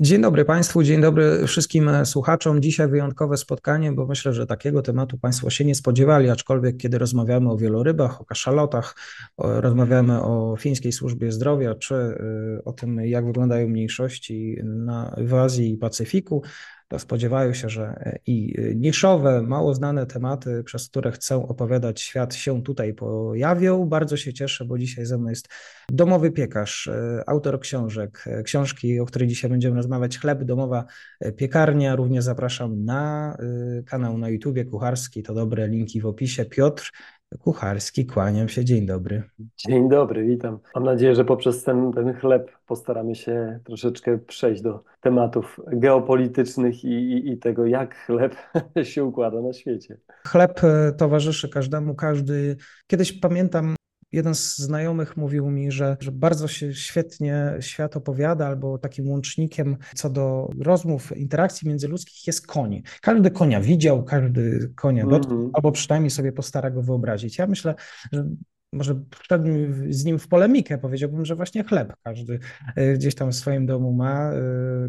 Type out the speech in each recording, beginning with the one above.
Dzień dobry Państwu, dzień dobry wszystkim słuchaczom. Dzisiaj wyjątkowe spotkanie, bo myślę, że takiego tematu Państwo się nie spodziewali, aczkolwiek kiedy rozmawiamy o wielorybach, o kaszalotach, rozmawiamy o fińskiej służbie zdrowia, czy y, o tym, jak wyglądają mniejszości na, w Azji i Pacyfiku, to spodziewają się, że i niszowe, mało znane tematy, przez które chcę opowiadać świat, się tutaj pojawią. Bardzo się cieszę, bo dzisiaj ze mną jest domowy piekarz, autor książek, książki, o której dzisiaj będziemy rozmawiać, Chleb, domowa piekarnia. Również zapraszam na kanał na YouTubie Kucharski, to dobre linki w opisie. Piotr Kucharski, kłaniam się, dzień dobry. Dzień dobry, witam. Mam nadzieję, że poprzez ten, ten chleb postaramy się troszeczkę przejść do tematów geopolitycznych i, i, i tego, jak chleb się układa na świecie. Chleb e, towarzyszy każdemu, każdy. Kiedyś pamiętam, Jeden z znajomych mówił mi, że, że, bardzo się świetnie świat opowiada, albo takim łącznikiem co do rozmów, interakcji międzyludzkich jest koń. Każdy konia widział, każdy konia dotknął, mm -hmm. albo przynajmniej sobie postara go wyobrazić. Ja myślę, że może wszedłbym z nim w polemikę, powiedziałbym, że właśnie chleb każdy e, gdzieś tam w swoim domu ma, e,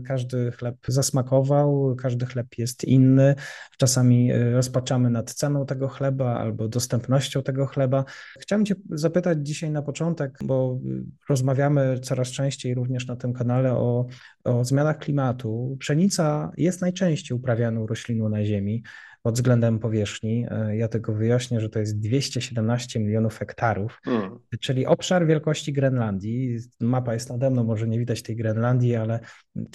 każdy chleb zasmakował, każdy chleb jest inny. Czasami e, rozpaczamy nad ceną tego chleba albo dostępnością tego chleba. Chciałem Cię zapytać dzisiaj na początek, bo rozmawiamy coraz częściej również na tym kanale o, o zmianach klimatu. Pszenica jest najczęściej uprawianą rośliną na Ziemi pod względem powierzchni. E, ja tego wyjaśnię, że to jest 217 milionów hektarów, hmm. czyli obszar wielkości Grenlandii. Mapa jest nade mną, może nie widać tej Grenlandii, ale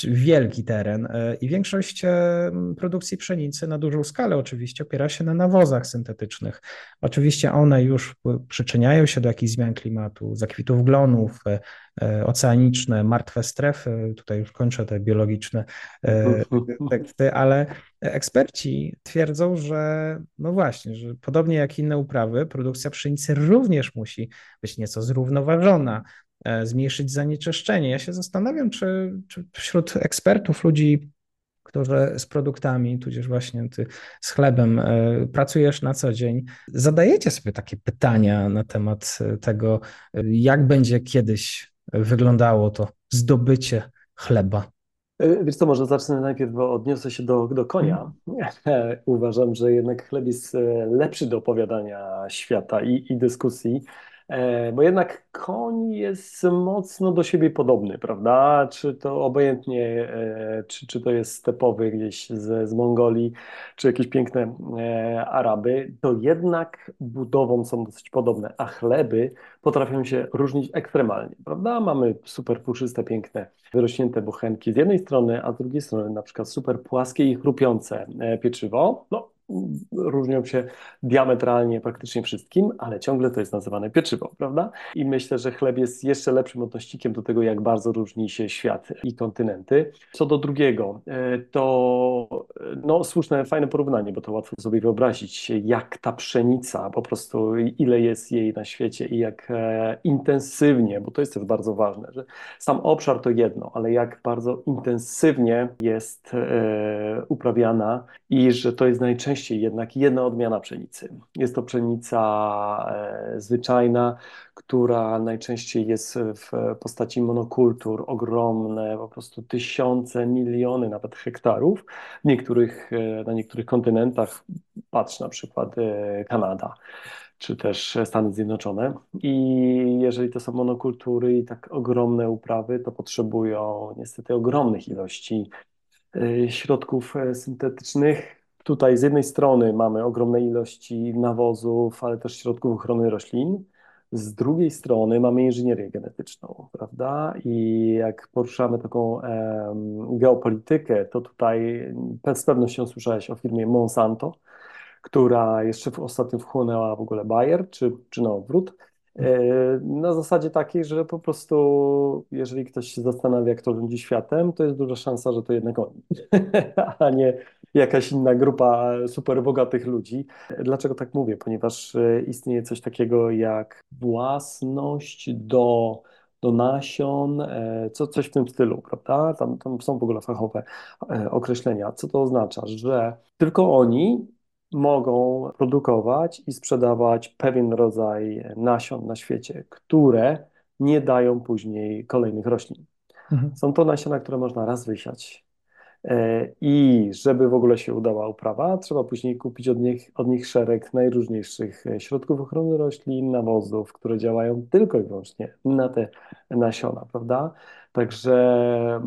wielki teren. E, I większość e, produkcji pszenicy na dużą skalę oczywiście opiera się na nawozach syntetycznych. Oczywiście one już przyczyniają się do jakichś zmian klimatu, zakwitów glonów, oceaniczne, martwe strefy, tutaj już kończę te biologiczne teksty, ale Eksperci twierdzą, że no właśnie, że podobnie jak inne uprawy, produkcja pszenicy również musi być nieco zrównoważona, e, zmniejszyć zanieczyszczenie. Ja się zastanawiam, czy, czy wśród ekspertów, ludzi, którzy z produktami, tudzież właśnie ty z chlebem e, pracujesz na co dzień, zadajecie sobie takie pytania na temat tego, jak będzie kiedyś wyglądało to zdobycie chleba. E, wiesz co, może zacznę najpierw, bo odniosę się do, do konia. Uważam, że jednak chleb jest e, lepszy do opowiadania świata i, i dyskusji, e, bo jednak koń jest mocno do siebie podobny, prawda? Czy to obojętnie, czy, czy to jest stepowy gdzieś z, z Mongolii, czy jakieś piękne Araby, to jednak budową są dosyć podobne, a chleby potrafią się różnić ekstremalnie, prawda? Mamy super puszyste, piękne, wyrośnięte bochenki z jednej strony, a z drugiej strony na przykład super płaskie i chrupiące e, pieczywo. No, różnią się diametralnie praktycznie wszystkim, ale ciągle to jest nazywane pieczywo, prawda? I myślę, że chleb jest jeszcze lepszym odnośnikiem do tego, jak bardzo różni się świat i kontynenty. Co do drugiego, e, to no, słuszne, fajne porównanie, bo to łatwo sobie wyobrazić, jak ta pszenica, po prostu ile jest jej na świecie i jak e, intensywnie, bo to jest też bardzo ważne, że sam obszar to jedno, ale jak bardzo intensywnie jest e, uprawiana i że to jest najczęściej najczęściej jednak jedna odmiana pszenicy. Jest to pszenica e, zwyczajna, która najczęściej jest w postaci monokultur, ogromne, po prostu tysiące, miliony nawet hektarów. Niektórych, e, na niektórych kontynentach, patrz na przykład e, Kanada czy też Stany Zjednoczone. I jeżeli to są monokultury i tak ogromne uprawy, to potrzebują niestety ogromnych ilości środków syntetycznych, Tutaj z jednej strony mamy ogromne ilości nawozów, ale też środków ochrony roślin. Z drugiej strony mamy inżynierię genetyczną, prawda? I jak poruszamy taką um, geopolitykę, to tutaj z pewnością słyszałeś o firmie Monsanto, która jeszcze ostatnio wchłonęła w ogóle Bayer, czy, czy na odwrót. Na zasadzie takiej, że po prostu, jeżeli ktoś się zastanawia, kto rządzi światem, to jest duża szansa, że to jednak oni, a nie jakaś inna grupa super bogatych ludzi. Dlaczego tak mówię? Ponieważ istnieje coś takiego jak własność do do nasion, e, co, coś w tym stylu, prawda? Tam, tam są w ogóle fachowe e, określenia. Co to oznacza? Że tylko oni mogą produkować i sprzedawać pewien rodzaj nasion na świecie, które nie dają później kolejnych roślin. Mhm. Są to nasiona, które można raz wysiać E, I żeby w ogóle się udała uprawa, trzeba później kupić od nich, od nich szereg najróżniejszych e, środków ochrony roślin, nawozów, które działają tylko i wyłącznie na te nasiona, prawda? Także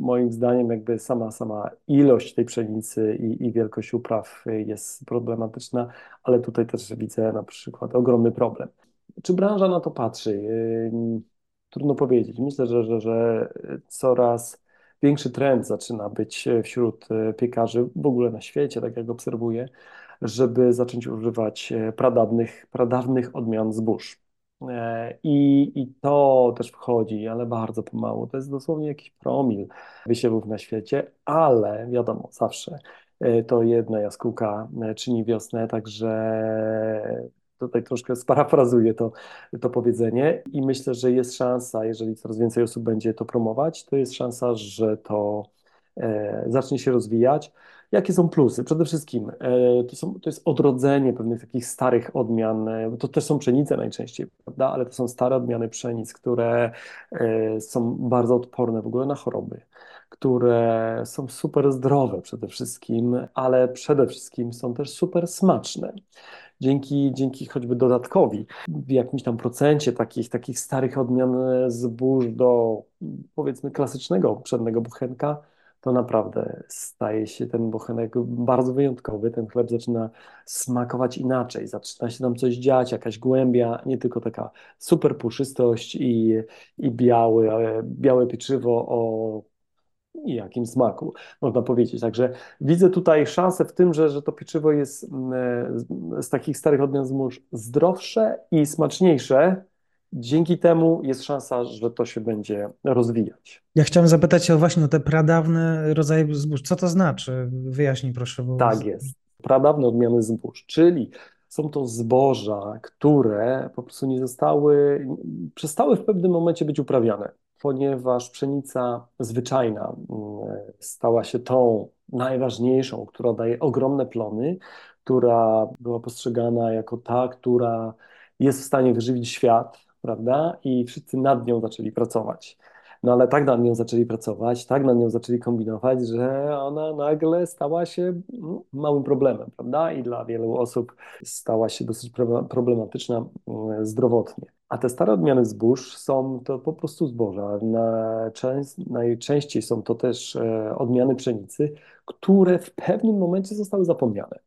moim zdaniem jakby sama, sama ilość tej pszenicy i, i wielkość upraw jest problematyczna, ale tutaj też widzę na przykład ogromny problem. Czy branża na to patrzy? Trudno powiedzieć. Myślę, że, że, że coraz większy trend zaczyna być wśród e, piekarzy w ogóle na świecie, tak jak obserwuję, żeby zacząć używać e, pradawnych, pradawnych odmian zbóż. I, I to też wchodzi, ale bardzo pomału. To jest dosłownie jakiś promil wysiewów na świecie, ale wiadomo, zawsze to jedna jaskółka czyni wiosnę, także tutaj troszkę sparafrazuję to, to powiedzenie i myślę, że jest szansa, jeżeli coraz więcej osób będzie to promować, to jest szansa, że to e, zacznie się rozwijać. Jakie są plusy? Przede wszystkim e, to, są, to jest odrodzenie pewnych takich starych odmian, e, to też są pszenice najczęściej, prawda? Ale to są stare odmiany pszenic, które e, są bardzo odporne w ogóle na choroby, które są super zdrowe przede wszystkim, ale przede wszystkim są też super smaczne dzięki, dzięki choćby dodatkowi w jakimś tam procencie takich, takich starych odmian zbóż do powiedzmy klasycznego przednego bochenka, to naprawdę staje się ten bochenek bardzo wyjątkowy. Ten chleb zaczyna smakować inaczej, zaczyna się tam coś dziać, jakaś głębia, nie tylko taka super puszystość i, i białe, białe pieczywo o jakim smaku, można powiedzieć. Także widzę tutaj szansę w tym, że, że to pieczywo jest mm, e, z takich starych odmian zmóż zdrowsze i smaczniejsze. Dzięki temu jest szansa, że to się będzie rozwijać. Ja chciałem zapytać o właśnie o te pradawne rodzaje zbóż. Co to znaczy? Wyjaśnij proszę. Bo... Tak jest. Pradawne odmiany zbóż, czyli są to zboża, które po prostu nie zostały, przestały w pewnym momencie być uprawiane ponieważ pszenica zwyczajna mm, stała się tą najważniejszą, która daje ogromne plony, która była postrzegana jako ta, która jest w stanie wyżywić świat, prawda? I wszyscy nad nią zaczęli pracować. No ale tak nad nią zaczęli pracować, tak nad nią zaczęli kombinować, że ona nagle stała się no, małym problemem, prawda? I dla wielu osób stała się dosyć problematyczna mm, zdrowotnie. A te stare odmiany zbóż są to po prostu zboża. Na, najczęściej są to też e, odmiany pszenicy, które w pewnym momencie zostały zapomniane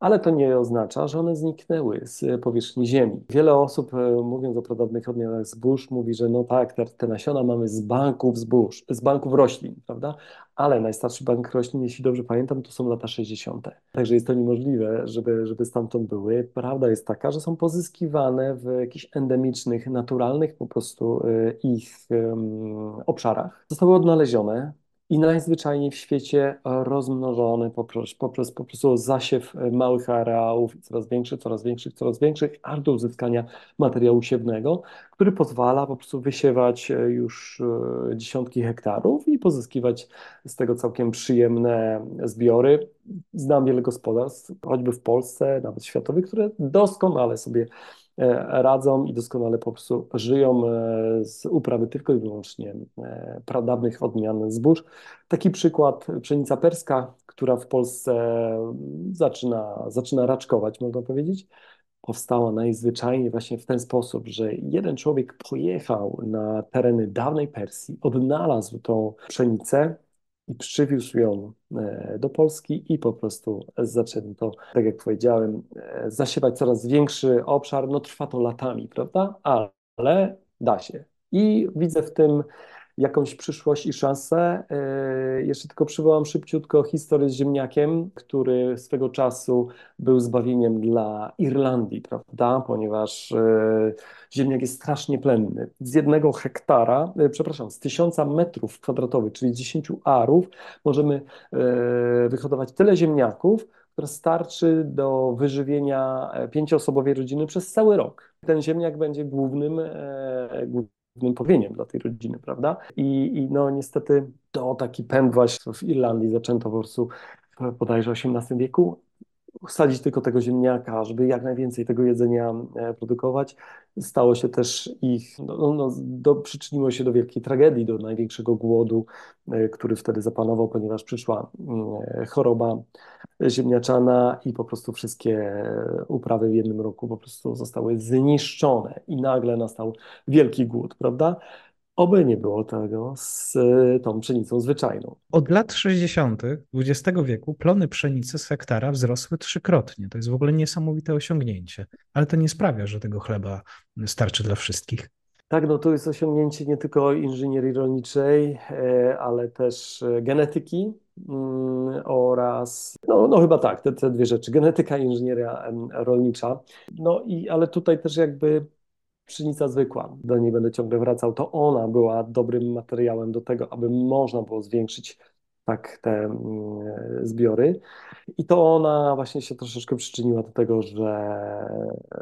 ale to nie oznacza, że one zniknęły z powierzchni ziemi. Wiele osób, e, mówiąc o podobnych odmianach zbóż, mówi, że no tak, te, te nasiona mamy z banków zbóż, z banków roślin, prawda? Ale najstarszy bank roślin, jeśli dobrze pamiętam, to są lata 60. Także jest to niemożliwe, żeby, żeby stamtąd były. Prawda jest taka, że są pozyskiwane w jakichś endemicznych, naturalnych po prostu e, ich um, obszarach. Zostały odnalezione i najzwyczajniej w świecie rozmnożony poprzez, poprzez po prostu zasiew małych areałów, coraz większych, coraz większych, coraz większych, aż do uzyskania materiału siewnego, który pozwala po prostu wysiewać e, już e, dziesiątki hektarów i pozyskiwać z tego całkiem przyjemne zbiory. Znam wiele gospodarstw, choćby w Polsce, nawet światowych, które doskonale sobie E, radzą i doskonale po prostu żyją e, z uprawy tylko i wyłącznie e, pradawnych odmian zbóż. Taki przykład pszenica perska, która w Polsce zaczyna, zaczyna raczkować, można powiedzieć. Powstała najzwyczajniej właśnie w ten sposób, że jeden człowiek pojechał na tereny dawnej Persji, odnalazł tą pszenicę, i przywiózł ją e, do Polski i po prostu zaczęto, tak jak powiedziałem, e, zasiewać coraz większy obszar. No trwa to latami, prawda? Ale da się. I widzę w tym jakąś przyszłość i szansę. E, jeszcze tylko przywołam szybciutko historię z ziemniakiem, który swego czasu był zbawieniem dla Irlandii, prawda? Ponieważ e, ziemniak jest strasznie plenny. Z jednego hektara, e, przepraszam, z tysiąca metrów kwadratowych, czyli 10 arów, możemy wyhodować tyle ziemniaków, które starczy do wyżywienia pięcioosobowej rodziny przez cały rok. Ten ziemniak będzie głównym, głównym powieniem dla tej rodziny, prawda? I, i no niestety to taki pęd właśnie w Irlandii zaczęto po prostu bodajże w XVIII wieku sadzić tylko tego ziemniaka, żeby jak najwięcej tego jedzenia e, produkować. Stało się też ich, no, no, no, do, przyczyniło się do wielkiej tragedii, do największego głodu, e, który wtedy zapanował, ponieważ przyszła mm, choroba ziemniaczana i po prostu wszystkie uprawy w jednym roku po prostu zostały zniszczone i nagle nastał wielki głód, prawda? Oby nie było tego z e, tą pszenicą zwyczajną. Od lat 60. XX wieku plony pszenicy z hektara wzrosły trzykrotnie. To jest w ogóle niesamowite osiągnięcie, ale to nie sprawia, że tego chleba starczy dla wszystkich. Tak, no to jest osiągnięcie nie tylko inżynierii rolniczej, e, ale też e, genetyki mm, oraz, no, no chyba tak, te, te dwie rzeczy, genetyka i inżynieria rolnicza. No i, ale tutaj też jakby pszenica zwykła, do niej będę ciągle wracał, to ona była dobrym materiałem do tego, aby można było zwiększyć tak te mm, zbiory. I to ona właśnie się troszeczkę przyczyniła do tego, że,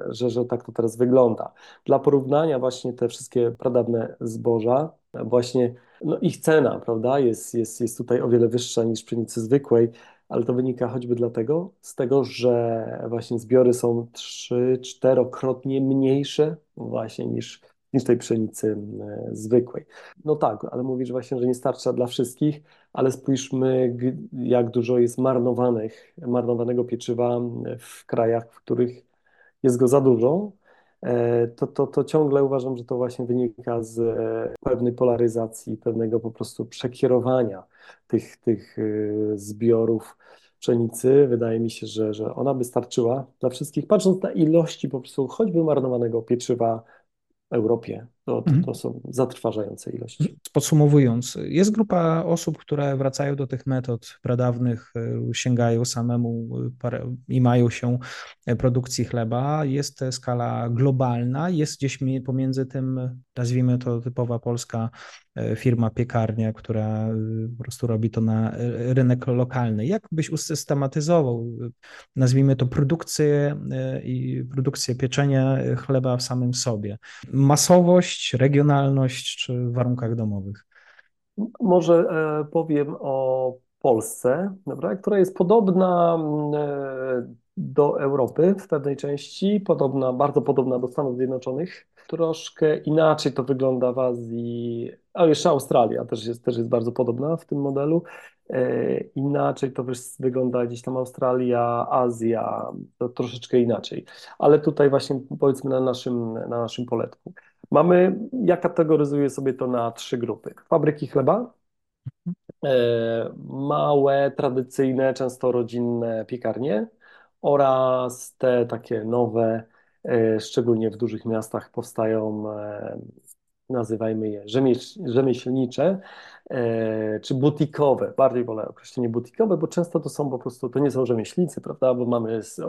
że, że tak to teraz wygląda. Dla porównania właśnie te wszystkie pradawne zboża, właśnie no ich cena, prawda, jest, jest, jest tutaj o wiele wyższa niż pszenicy zwykłej, ale to wynika choćby dlatego, z tego, że właśnie zbiory są trzy, czterokrotnie mniejsze właśnie niż, niż tej pszenicy e, zwykłej. No tak, ale mówisz właśnie, że nie starcza dla wszystkich, ale spójrzmy, jak dużo jest marnowanych, marnowanego pieczywa w krajach, w których jest go za dużo, e, to, to, to ciągle uważam, że to właśnie wynika z e, pewnej polaryzacji, pewnego po prostu przekierowania tych, tych zbiorów pszenicy. Wydaje mi się, że, że ona by starczyła dla wszystkich, patrząc na ilości po prostu choćby marnowanego pieczywa w Europie. To, to, mhm. to są zatrważające ilości. Podsumowując, jest grupa osób, które wracają do tych metod pradawnych, y, sięgają samemu y, i mają się y, produkcji chleba. Jest skala globalna, jest gdzieś pomiędzy tym, nazwijmy to typowa polska firma piekarnia, która po prostu robi to na rynek lokalny. Jak byś usystematyzował, nazwijmy to produkcję i produkcję pieczenia chleba w samym sobie? Masowość, regionalność czy warunkach domowych? Może e, powiem o Polsce, dobra, która jest podobna e, do Europy w pewnej części, podobna, bardzo podobna do Stanów Zjednoczonych. Troszkę inaczej to wygląda w Azji, a jeszcze Australia też jest, też jest bardzo podobna w tym modelu. E, inaczej to wygląda gdzieś tam Australia, Azja, to troszeczkę inaczej. Ale tutaj właśnie powiedzmy na naszym, na naszym poletku. Mamy, ja kategoryzuję sobie to na trzy grupy. Fabryki chleba, e, małe, tradycyjne, często rodzinne piekarnie oraz te takie nowe, e, szczególnie w dużych miastach powstają e, nazywajmy je rzemieślnicze czy butikowe. Bardziej wolę określenie butikowe, bo często to są po prostu, to nie są rzemieślnicy, prawda, bo mamy e,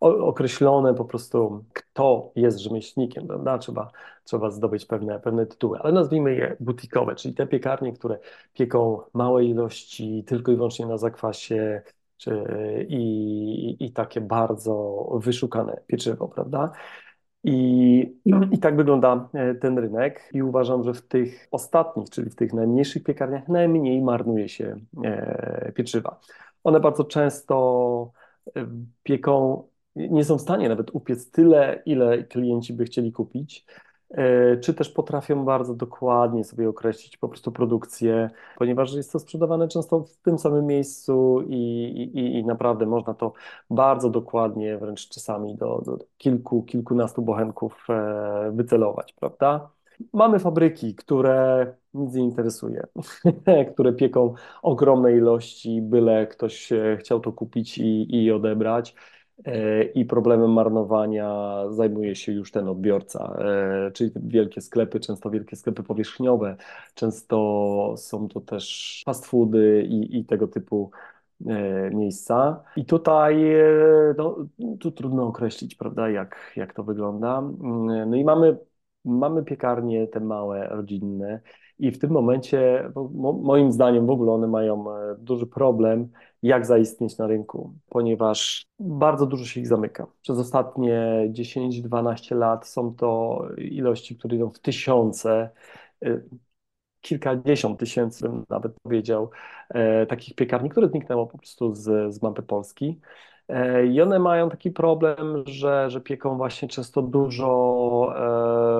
określone po prostu, kto jest rzemieślnikiem, prawda, trzeba, trzeba zdobyć pewne, pewne tytuły, ale nazwijmy je butikowe, czyli te piekarnie, które pieką małe ilości tylko i wyłącznie na zakwasie, czy, i, i takie bardzo wyszukane pieczywo, prawda? I, I tak wygląda e, ten rynek. I uważam, że w tych ostatnich, czyli w tych najmniejszych piekarniach najmniej marnuje się e, pieczywa. One bardzo często e, pieką, nie są w stanie nawet upiec tyle, ile klienci by chcieli kupić, czy też potrafią bardzo dokładnie sobie określić po prostu produkcję, ponieważ jest to sprzedawane często w tym samym miejscu i, i, i naprawdę można to bardzo dokładnie, wręcz czasami do, do kilku, kilkunastu bochenków e, wycelować, prawda? Mamy fabryki, które nic nie interesuje, które pieką ogromne ilości, byle ktoś chciał to kupić i, i odebrać. E, i problemem marnowania zajmuje się już ten odbiorca, e, czyli wielkie sklepy, często wielkie sklepy powierzchniowe, często są to też fast foody i, i tego typu E, miejsca. I tutaj no, tu trudno określić, prawda, jak, jak to wygląda. Mm, no i mamy, mamy piekarnie te małe, rodzinne i w tym momencie, moim zdaniem, w ogóle one mają duży problem, jak zaistnieć na rynku, ponieważ bardzo dużo się ich zamyka. Przez ostatnie 10-12 lat są to ilości, które idą w tysiące kilkadziesiąt tysięcy, bym nawet powiedział, e, takich piekarni, które zniknęło po prostu z, z mapy Polski. E, I one mają taki problem, że, że pieką właśnie często dużo,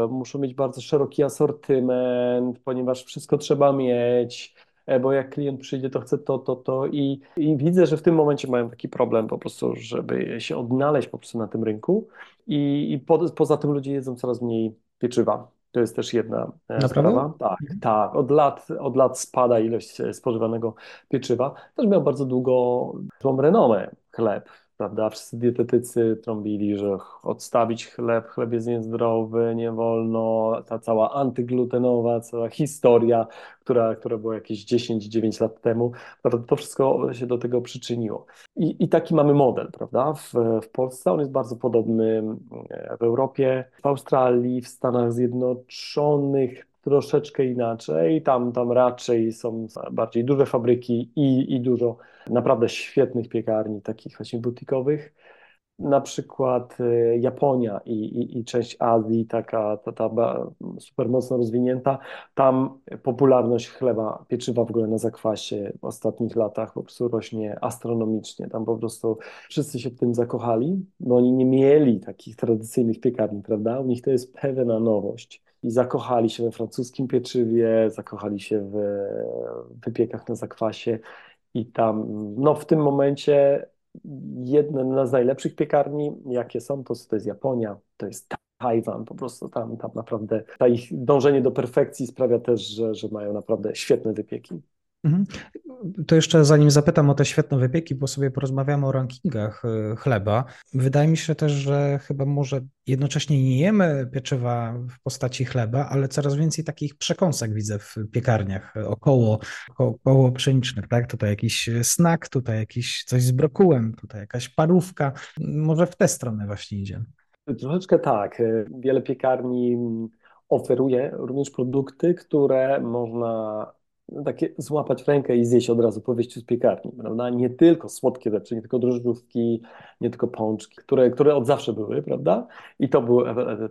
e, muszą mieć bardzo szeroki asortyment, ponieważ wszystko trzeba mieć, bo jak klient przyjdzie, to chce to, to, to i, i widzę, że w tym momencie mają taki problem po prostu, żeby się odnaleźć po prostu na tym rynku i, i po, poza tym ludzie jedzą coraz mniej pieczywa. To jest też jedna e, Naprawdę? sprawa. Tak, mhm. tak. Od lat, od lat spada ilość e, spożywanego pieczywa. Też miał bardzo długo złą renomę chleb prawda? Wszyscy dietetycy trąbili, że odstawić chleb, chleb jest niezdrowy, nie wolno, ta cała antyglutenowa, cała historia, która, która była jakieś 10-9 lat temu, prawda? to wszystko się do tego przyczyniło. I, i taki mamy model, prawda? W, w Polsce on jest bardzo podobny w Europie, w Australii, w Stanach Zjednoczonych, troszeczkę inaczej. Tam, tam raczej są bardziej duże fabryki i, i dużo naprawdę świetnych piekarni, takich właśnie butikowych. Na przykład y, Japonia i, i, i część Azji, taka ta, ta super mocno rozwinięta, tam popularność chleba, pieczywa w ogóle na zakwasie w ostatnich latach po prostu rośnie astronomicznie. Tam po prostu wszyscy się w tym zakochali, bo oni nie mieli takich tradycyjnych piekarni, prawda? U nich to jest pewna nowość i zakochali się we francuskim pieczywie, zakochali się w wypiekach na zakwasie i tam, no w tym momencie jedna z najlepszych piekarni, jakie są, to, to jest Japonia, to jest Tajwan, po prostu tam, tam naprawdę ta ich dążenie do perfekcji sprawia też, że, że mają naprawdę świetne wypieki. Mhm. To jeszcze zanim zapytam o te świetne wypieki, bo sobie porozmawiamy o rankingach e, chleba. Wydaje mi się też, że chyba może jednocześnie nie jemy pieczywa w postaci chleba, ale coraz więcej takich przekąsek widzę w piekarniach e, około, około pszenicznych, tak? Tutaj jakiś snack, tutaj jakiś coś z brokułem, tutaj jakaś parówka. Może w tę stronę właśnie idzie. Troszeczkę tak. E, wiele piekarni oferuje również produkty, które można no, takie złapać w rękę i zjeść od razu po wyjściu z piekarni, prawda? Nie tylko słodkie rzeczy, nie tylko drożdżówki, nie tylko pączki, które, które od zawsze były, prawda? I to był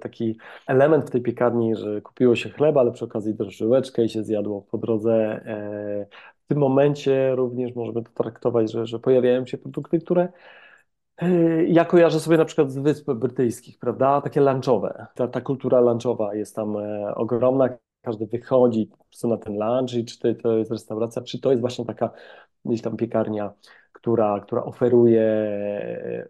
taki element w tej piekarni, że kupiło się chleba, ale przy okazji drożdżóweczkę i się zjadło po drodze. E, w tym momencie również możemy to traktować, że, że pojawiają się produkty, które e, ja kojarzę sobie na przykład z Wysp Brytyjskich, prawda? Takie lunchowe. Ta, ta kultura lunchowa jest tam e, ogromna każdy wychodzi na ten lunch i czy to, to jest restauracja, czy to jest właśnie taka gdzieś tam piekarnia, która, która oferuje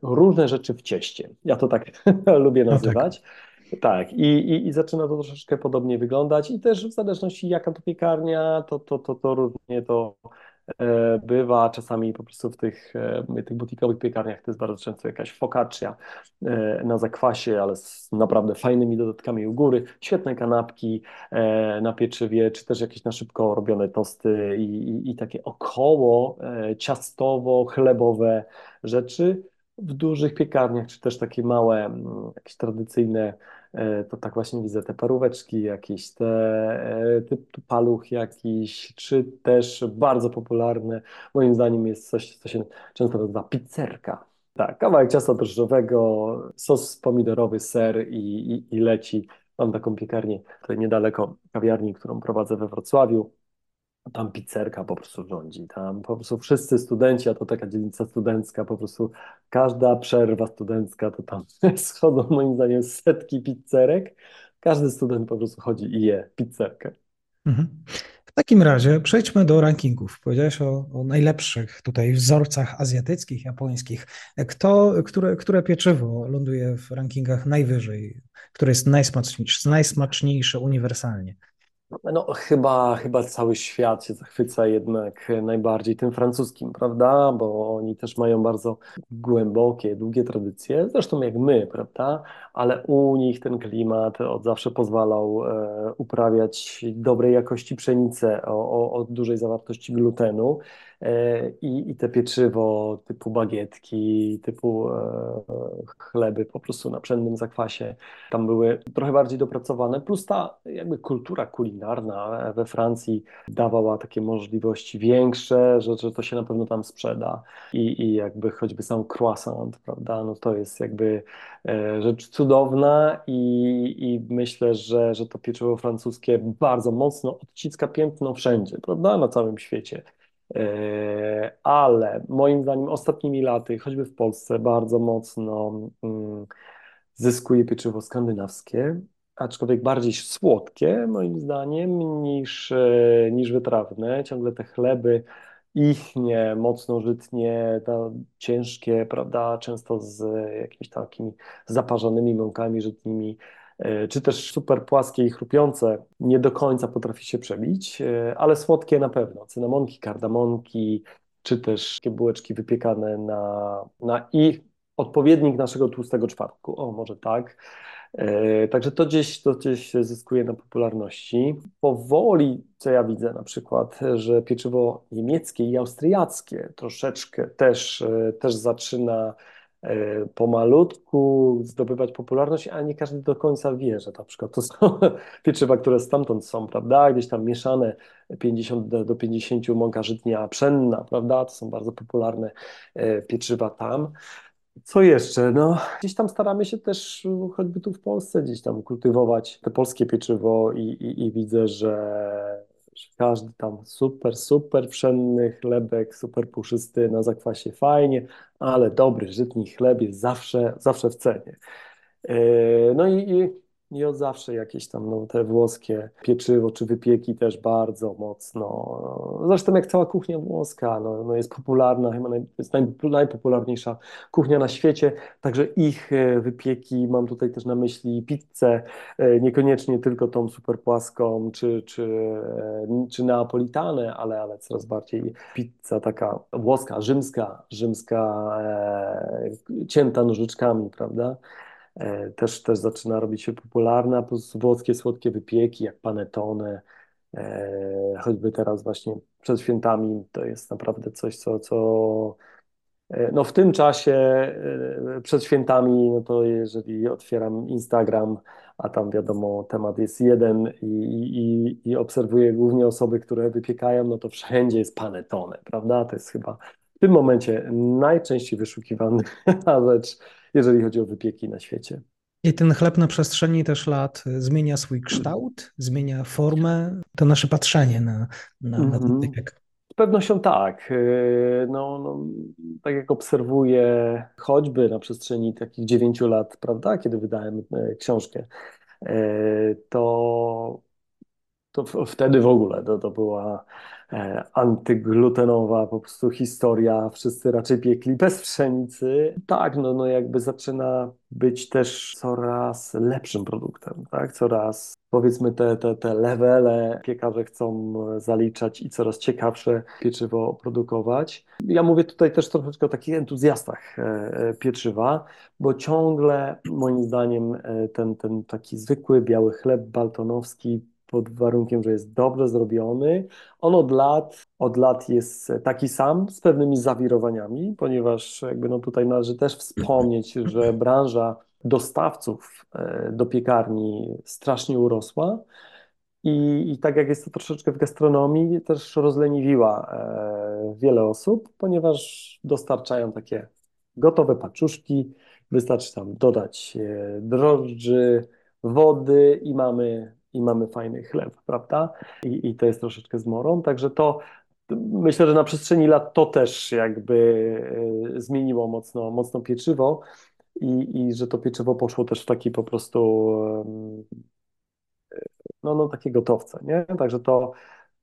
różne rzeczy w cieście. Ja to tak lubię nazywać. No tak. tak. I, i, i zaczyna to troszeczkę podobnie wyglądać i też w zależności jaka to piekarnia, to, to, to, to różnie to bywa czasami po prostu w tych, e, tych butikowych piekarniach to jest bardzo często jakaś focaccia e, na zakwasie, ale z naprawdę fajnymi dodatkami u góry, świetne kanapki na pieczywie, czy też jakieś na szybko robione tosty i, i, i takie około ciastowo-chlebowe rzeczy w dużych piekarniach, czy też takie małe, mm, jakieś tradycyjne E, to tak właśnie widzę te paróweczki jakieś, te e, typ paluch jakiś, czy też bardzo popularne, moim zdaniem jest coś, co się często nazywa pizzerka. Tak, kawałek ciasta drożdżowego, sos pomidorowy, ser i, i, i leci. Mam taką piekarnię tutaj niedaleko kawiarni, którą prowadzę we Wrocławiu tam pizzerka po prostu rządzi, tam po prostu wszyscy studenci, a to taka dzielnica studencka, po prostu każda przerwa studencka, to tam schodzą moim zdaniem setki pizzerek, każdy student po prostu chodzi i je pizzerkę. Mhm. W takim razie przejdźmy do rankingów. Powiedziałeś o, o, najlepszych tutaj wzorcach azjatyckich, japońskich. Kto, które, które pieczywo ląduje w rankingach najwyżej, które jest najsmaczniejsze, najsmaczniejsze uniwersalnie? No, chyba, chyba cały świat się zachwyca jednak najbardziej tym francuskim, prawda? Bo oni też mają bardzo głębokie, długie tradycje, zresztą jak my, prawda? Ale u nich ten klimat od zawsze pozwalał e, uprawiać dobrej jakości pszenicę o, o, o dużej zawartości glutenu. E, I, I te pieczywo typu bagietki, typu e, chleby po prostu na pszennym zakwasie tam były trochę bardziej dopracowane, plus ta jakby kultura kulinarna we Francji dawała takie możliwości większe, że, że to się na pewno tam sprzeda i, i jakby choćby sam croissant, prawda, no to jest jakby e, rzecz cudowna i, i myślę, że, że to pieczywo francuskie bardzo mocno odciska piętno wszędzie, prawda, na całym świecie. E, ale moim zdaniem ostatnimi laty, choćby w Polsce, bardzo mocno mm, zyskuje pieczywo skandynawskie, aczkolwiek bardziej słodkie, moim zdaniem, niż, e, niż wytrawne. Ciągle te chleby ichnie, mocno żytnie, ciężkie, prawda, często z jakimiś takimi zaparzonymi mąkami żytnimi, czy też super płaskie i chrupiące, nie do końca potrafi się przebić, e, ale słodkie na pewno. Cynamonki, kardamonki, czy też takie bułeczki wypiekane na, na ich odpowiednik naszego tłustego czwartku. O, może tak. E, także to gdzieś, to gdzieś zyskuje na popularności. Powoli, co ja widzę na przykład, że pieczywo niemieckie i austriackie troszeczkę też, e, też zaczyna e, pomalutku zdobywać popularność, a nie każdy do końca wie, że na przykład to są pieczywa, które stamtąd są, prawda? Gdzieś tam mieszane 50 do 50 mąka żytnia pszenna, prawda? To są bardzo popularne pieczywa tam. Co jeszcze? No, gdzieś tam staramy się też, choćby tu w Polsce, gdzieś tam kultywować te polskie pieczywo i, i, i widzę, że każdy tam super, super pszenny chlebek, super puszysty na zakwasie fajnie, ale dobry, żytni chleb jest zawsze, zawsze w cenie. Yy, no i, i i od zawsze jakieś tam no, te włoskie pieczywo czy wypieki też bardzo mocno. Zresztą jak cała kuchnia włoska no, no jest popularna, chyba naj, jest naj, najpopularniejsza kuchnia na świecie, także ich e, wypieki, mam tutaj też na myśli pizzę, e, niekoniecznie tylko tą super płaską czy, czy, e, czy neapolitanę, ale, ale coraz bardziej pizza taka włoska, rzymska, rzymska cięta nożyczkami, prawda? E, też, też zaczyna robić się popularna, plus włoskie słodkie wypieki jak panettone, e, choćby teraz właśnie przed świętami to jest naprawdę coś, co, co e, no w tym czasie przed świętami, no to jeżeli otwieram Instagram, a tam wiadomo temat jest jeden i, i, i obserwuję głównie osoby, które wypiekają, no to wszędzie jest panettone, prawda? To jest chyba w tym momencie najczęściej wyszukiwana rzecz jeżeli chodzi o wypieki na świecie. I ten chleb na przestrzeni też lat zmienia swój kształt, zmienia formę, to nasze patrzenie na, na, na ten mhm. wypiek. Z pewnością tak. Y, no, no, tak jak obserwuję choćby na przestrzeni takich dziewięciu lat, prawda, kiedy wydałem e, książkę, to, to wtedy w ogóle to, to była antyglutenowa po prostu historia, wszyscy raczej piekli bez pszenicy. Tak, no, no jakby zaczyna być też coraz lepszym produktem, tak? Coraz powiedzmy te, te, te levele piekarze chcą zaliczać i coraz ciekawsze pieczywo produkować. Ja mówię tutaj też troszeczkę o takich entuzjastach e, e, pieczywa, bo ciągle moim zdaniem ten, ten taki zwykły biały chleb baltonowski pod warunkiem, że jest dobrze zrobiony. On od lat, od lat jest taki sam, z pewnymi zawirowaniami, ponieważ jakby no tutaj należy też wspomnieć, że branża dostawców e, do piekarni strasznie urosła. I, I tak jak jest to troszeczkę w gastronomii, też rozleniwiła e, wiele osób, ponieważ dostarczają takie gotowe paczuszki, wystarczy tam dodać e, drożdży, wody i mamy i mamy fajny chleb, prawda? I, i to jest troszeczkę zmorą, także to myślę, że na przestrzeni lat to też jakby e, zmieniło mocno, mocno pieczywo i, i że to pieczywo poszło też w taki po prostu no, no takie gotowce, nie? Także to,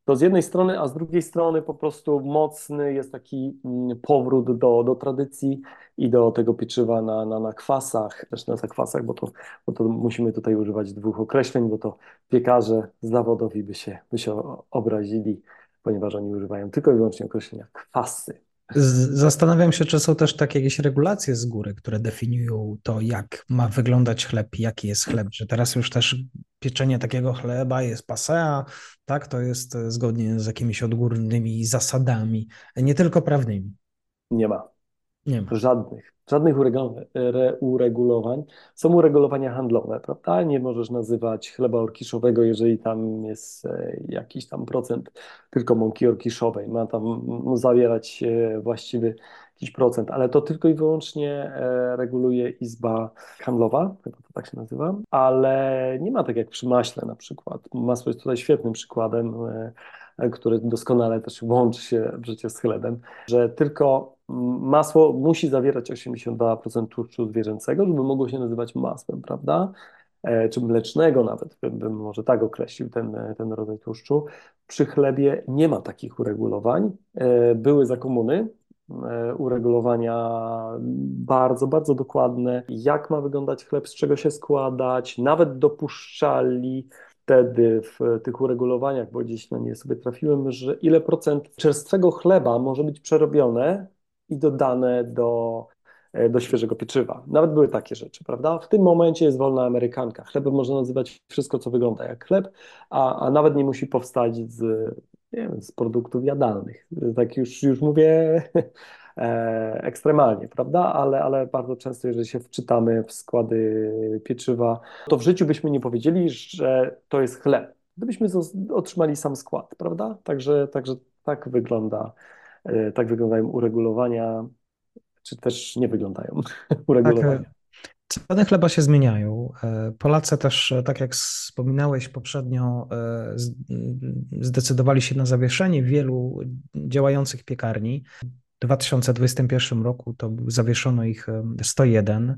to z jednej strony, a z drugiej strony po prostu mocny jest taki mm, powrót do, do tradycji i do tego pieczywa na, na, na kwasach, też na zakwasach, bo to, bo to musimy tutaj używać dwóch określeń, bo to piekarze zawodowi by się, by się obrazili, ponieważ oni używają tylko i wyłącznie określenia kwasy. Zastanawiam się, czy są też takie jakieś regulacje z góry, które definiują to, jak ma wyglądać chleb, jaki jest chleb, że teraz już też pieczenie takiego chleba jest passé, tak, to jest zgodnie z jakimiś odgórnymi zasadami, nie tylko prawnymi. Nie ma. Nie ma. Żadnych. Żadnych uregulowań. Są uregulowania handlowe, prawda? Nie możesz nazywać chleba orkiszowego, jeżeli tam jest e, jakiś tam procent tylko mąki orkiszowej. Ma tam zawierać e, właściwy jakiś procent, ale to tylko i wyłącznie e, reguluje Izba Handlowa, chyba to tak się nazywa, ale nie ma tak jak przy maśle na przykład. Masło jest tutaj świetnym przykładem, który doskonale też łączy się przecież z chlebem, że tylko masło musi zawierać 82% tłuszczu zwierzęcego, żeby mogło się nazywać masłem, prawda? E, czy mlecznego nawet, bym, bym może tak określił ten, ten rodzaj tłuszczu. Przy chlebie nie ma takich uregulowań. E, były za komuny e, uregulowania bardzo, bardzo dokładne, jak ma wyglądać chleb, z czego się składać, nawet dopuszczali wtedy w tych uregulowaniach, bo gdzieś na nie sobie trafiłem, że ile procent czerstwego chleba może być przerobione i dodane do, e, do świeżego pieczywa. Nawet były takie rzeczy, prawda? W tym momencie jest wolna amerykanka. Chlebem można nazywać wszystko, co wygląda jak chleb, a, a nawet nie musi powstać z, nie wiem, z produktów jadalnych. Tak już, już mówię e, ekstremalnie, prawda? Ale, ale bardzo często, jeżeli się wczytamy w składy pieczywa, to w życiu byśmy nie powiedzieli, że to jest chleb. Gdybyśmy otrzymali sam skład, prawda? Także, także tak wygląda tak wyglądają uregulowania, czy też nie wyglądają uregulowania. Tak, Ceny chleba się zmieniają. E, Polacy też, tak jak wspominałeś poprzednio, zdecydowali się na zawieszenie wielu działających piekarni. W 2021 roku to zawieszono ich 101,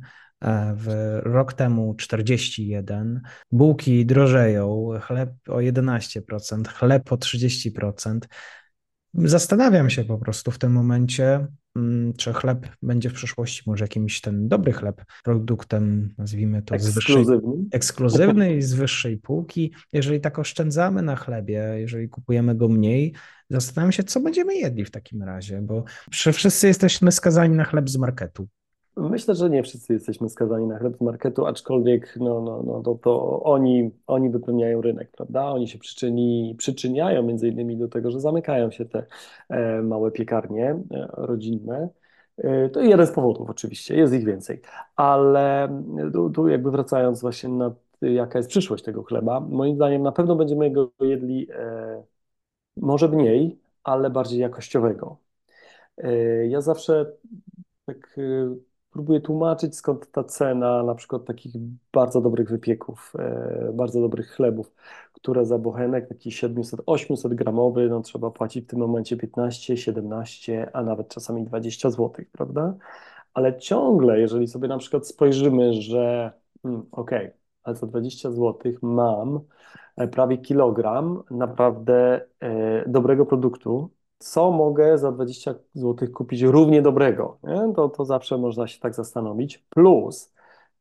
w rok temu 41. Bułki drożeją, chleb o 11%, chleb o 30%. Zastanawiam się po prostu w tym momencie, mm, czy chleb będzie w przyszłości może jakimś ten dobry chleb, produktem, nazwijmy to z wyższej, ekskluzywny i z wyższej półki. Jeżeli tak oszczędzamy na chlebie, jeżeli kupujemy go mniej, zastanawiam się, co będziemy jedli w takim razie, bo wszyscy jesteśmy skazani na chleb z marketu. Myślę, że nie wszyscy jesteśmy skazani na chleb z marketu, aczkolwiek no, no, no, to, to oni, oni wypełniają rynek, prawda? Oni się przyczyni, przyczyniają między innymi do tego, że zamykają się te e, małe piekarnie e, rodzinne. E, to jeden z powodów oczywiście, jest ich więcej, ale tu, tu jakby wracając właśnie na jaka jest przyszłość tego chleba, moim zdaniem na pewno będziemy go jedli e, może mniej, ale bardziej jakościowego. E, ja zawsze tak e, próbuję tłumaczyć, skąd ta cena na przykład takich bardzo dobrych wypieków, e, bardzo dobrych chlebów, które za bochenek taki 700-800 gramowy, no trzeba płacić w tym momencie 15, 17, a nawet czasami 20 zł, prawda? Ale ciągle, jeżeli sobie na przykład spojrzymy, że hmm, okej, okay, ale za 20 zł mam e, prawie kilogram naprawdę e, dobrego produktu, co mogę za 20 zł kupić równie dobrego, nie? To, to zawsze można się tak zastanowić. Plus,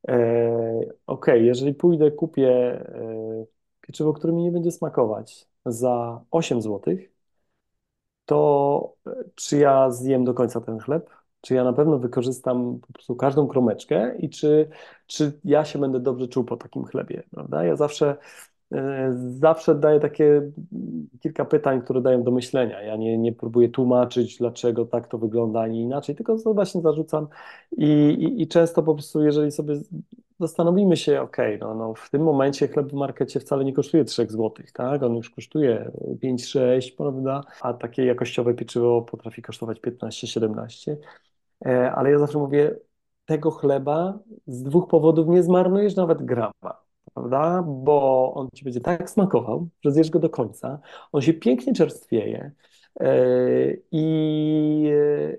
e, ok, jeżeli pójdę, kupię e, pieczywo, które mi nie będzie smakować za 8 zł, to e, czy ja zjem do końca ten chleb? Czy ja na pewno wykorzystam po prostu każdą kromeczkę i czy, czy ja się będę dobrze czuł po takim chlebie, prawda? Ja zawsze zawsze daję takie kilka pytań, które dają do myślenia. Ja nie, nie próbuję tłumaczyć, dlaczego tak to wygląda, a nie inaczej, tylko to właśnie zarzucam i, i, i często po prostu, jeżeli sobie zastanowimy się, ok, no, no w tym momencie chleb w markecie wcale nie kosztuje 3 zł, tak? On już kosztuje 5-6, prawda? A takie jakościowe pieczywo potrafi kosztować 15-17. E, ale ja zawsze mówię, tego chleba z dwóch powodów nie zmarnujesz nawet grama prawda? Bo on ci będzie tak smakował, że zjesz go do końca. On się pięknie czerstwieje. I,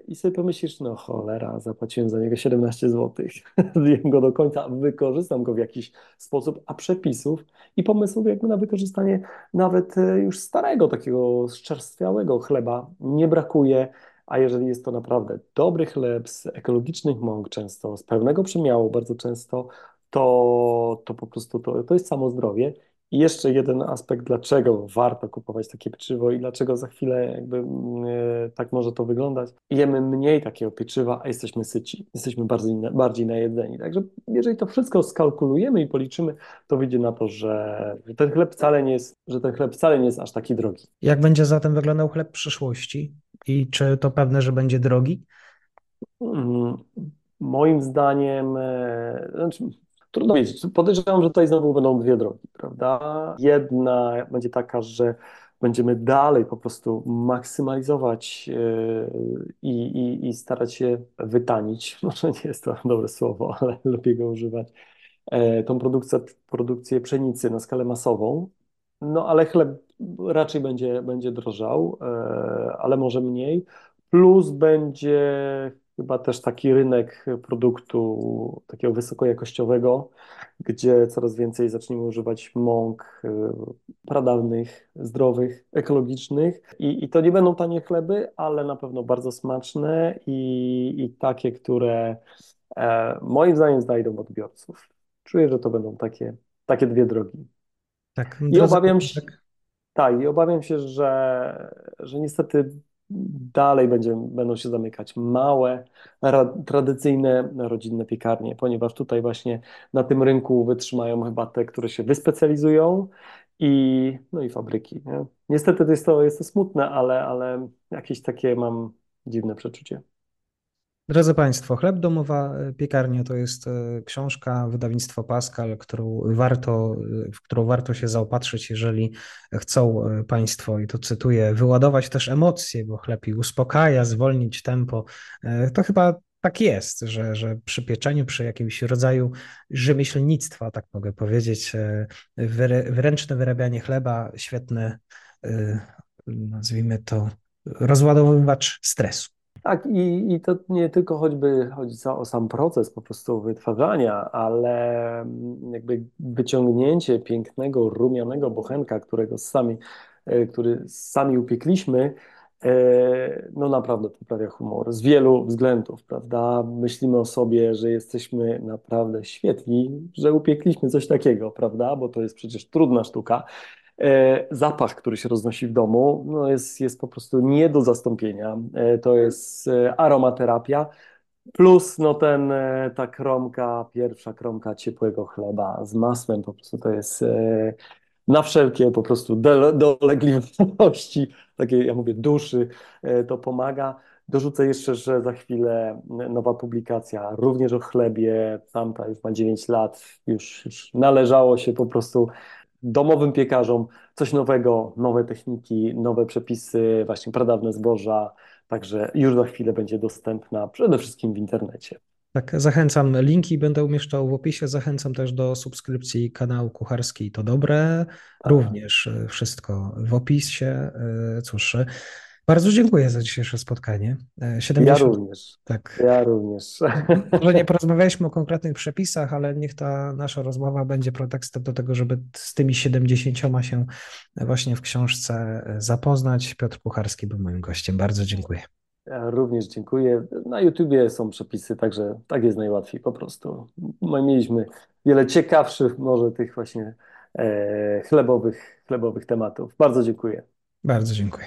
I sobie pomyślisz, no cholera, zapłaciłem za niego 17 zł, zjem go do końca, wykorzystam go w jakiś sposób, a przepisów i pomysłów jakby na wykorzystanie nawet już starego, takiego zczerstwiałego chleba nie brakuje a jeżeli jest to naprawdę dobry chleb z ekologicznych mąk często, z pełnego przemiału bardzo często, to, to po prostu to, to jest samo zdrowie. I jeszcze jeden aspekt, dlaczego warto kupować takie pieczywo i dlaczego za chwilę jakby yy, tak może to wyglądać. Jemy mniej takiego pieczywa, a jesteśmy syci, jesteśmy bardziej, bardziej najedzeni. Także jeżeli to wszystko skalkulujemy i policzymy, to wyjdzie na to, że, że ten chleb wcale nie jest, że ten chleb wcale nie jest aż taki drogi. Jak będzie zatem wyglądał chleb przyszłości? I czy to pewne, że będzie drogi? Mm, moim zdaniem, e, znaczy, trudno wiedzieć. Podejrzewam, że tutaj znowu będą dwie drogi, prawda? Jedna będzie taka, że będziemy dalej po prostu maksymalizować e, i, i, i starać się wytanić. Może nie jest to dobre słowo, ale lepiej go używać. E, tą produkcję, produkcję pszenicy na skalę masową, no ale chleb raczej będzie, będzie drożał, e, ale może mniej. Plus będzie chyba też taki rynek produktu takiego wysokojakościowego, gdzie coraz więcej zaczniemy używać mąk e, pradawnych, zdrowych, ekologicznych. I, I to nie będą tanie chleby, ale na pewno bardzo smaczne i, i takie, które e, moim zdaniem znajdą odbiorców. Czuję, że to będą takie, takie dwie drogi. Tak, I obawiam się, tak. tak, i obawiam się, że, że niestety dalej będzie, będą się zamykać małe, ra, tradycyjne, rodzinne piekarnie, ponieważ tutaj właśnie na tym rynku wytrzymają chyba te, które się wyspecjalizują i, no i fabryki. Nie? Niestety to jest, to jest to smutne, ale, ale jakieś takie mam dziwne przeczucie. Drodzy Państwo, Chleb Domowa e, Piekarnia to jest e, książka wydawnictwa Pascal, którą warto, e, w którą warto się zaopatrzyć, jeżeli chcą Państwo, i to cytuję, wyładować też emocje, bo chleb i uspokaja, zwolnić tempo. To chyba tak jest, że, że przy pieczeniu, przy jakimś rodzaju rzemieślnictwa, tak mogę powiedzieć, wyręczne wyrabianie chleba, świetne, nazwijmy to, rozładowywacz stresu. Tak, i, i to nie tylko choćby chodzi o sam proces po prostu wytwarzania, ale mm, jakby wyciągnięcie pięknego, rumianego bochenka, którego sami, e, który sami upiekliśmy, e, no naprawdę poprawia humor z wielu względów, prawda? Myślimy o sobie, że jesteśmy naprawdę świetni, że upiekliśmy coś takiego, prawda? Bo to jest przecież trudna sztuka. E, zapach, który się roznosi w domu, no jest, jest po prostu nie do zastąpienia. E, to jest e, aromaterapia. Plus no ten, ta kromka, pierwsza kromka ciepłego chleba z masłem, po prostu to jest na wszelkie po prostu dolegliwości, takiej ja mówię duszy, to pomaga. Dorzucę jeszcze, że za chwilę nowa publikacja, również o chlebie, tamta już ma 9 lat, już, już należało się po prostu domowym piekarzom coś nowego, nowe techniki, nowe przepisy, właśnie pradawne zboża, także już za chwilę będzie dostępna przede wszystkim w internecie. Tak, zachęcam. Linki będę umieszczał w opisie. Zachęcam też do subskrypcji kanału Kucharski to Dobre. Tak. Również e, wszystko w opisie. E, cóż, bardzo dziękuję za dzisiejsze spotkanie. 70... Ja również. Tak. Ja również. Może nie porozmawialiśmy o konkretnych przepisach, ale niech ta nasza rozmowa będzie pretekstem do tego, żeby z tymi 70 się właśnie w książce zapoznać. Piotr Pucharski był moim gościem. Bardzo dziękuję. Ja również dziękuję. Na YouTubie są przepisy, także tak jest najłatwiej po prostu. My mieliśmy wiele ciekawszych może tych właśnie e, chlebowych, chlebowych tematów. Bardzo dziękuję. Bardzo dziękuję.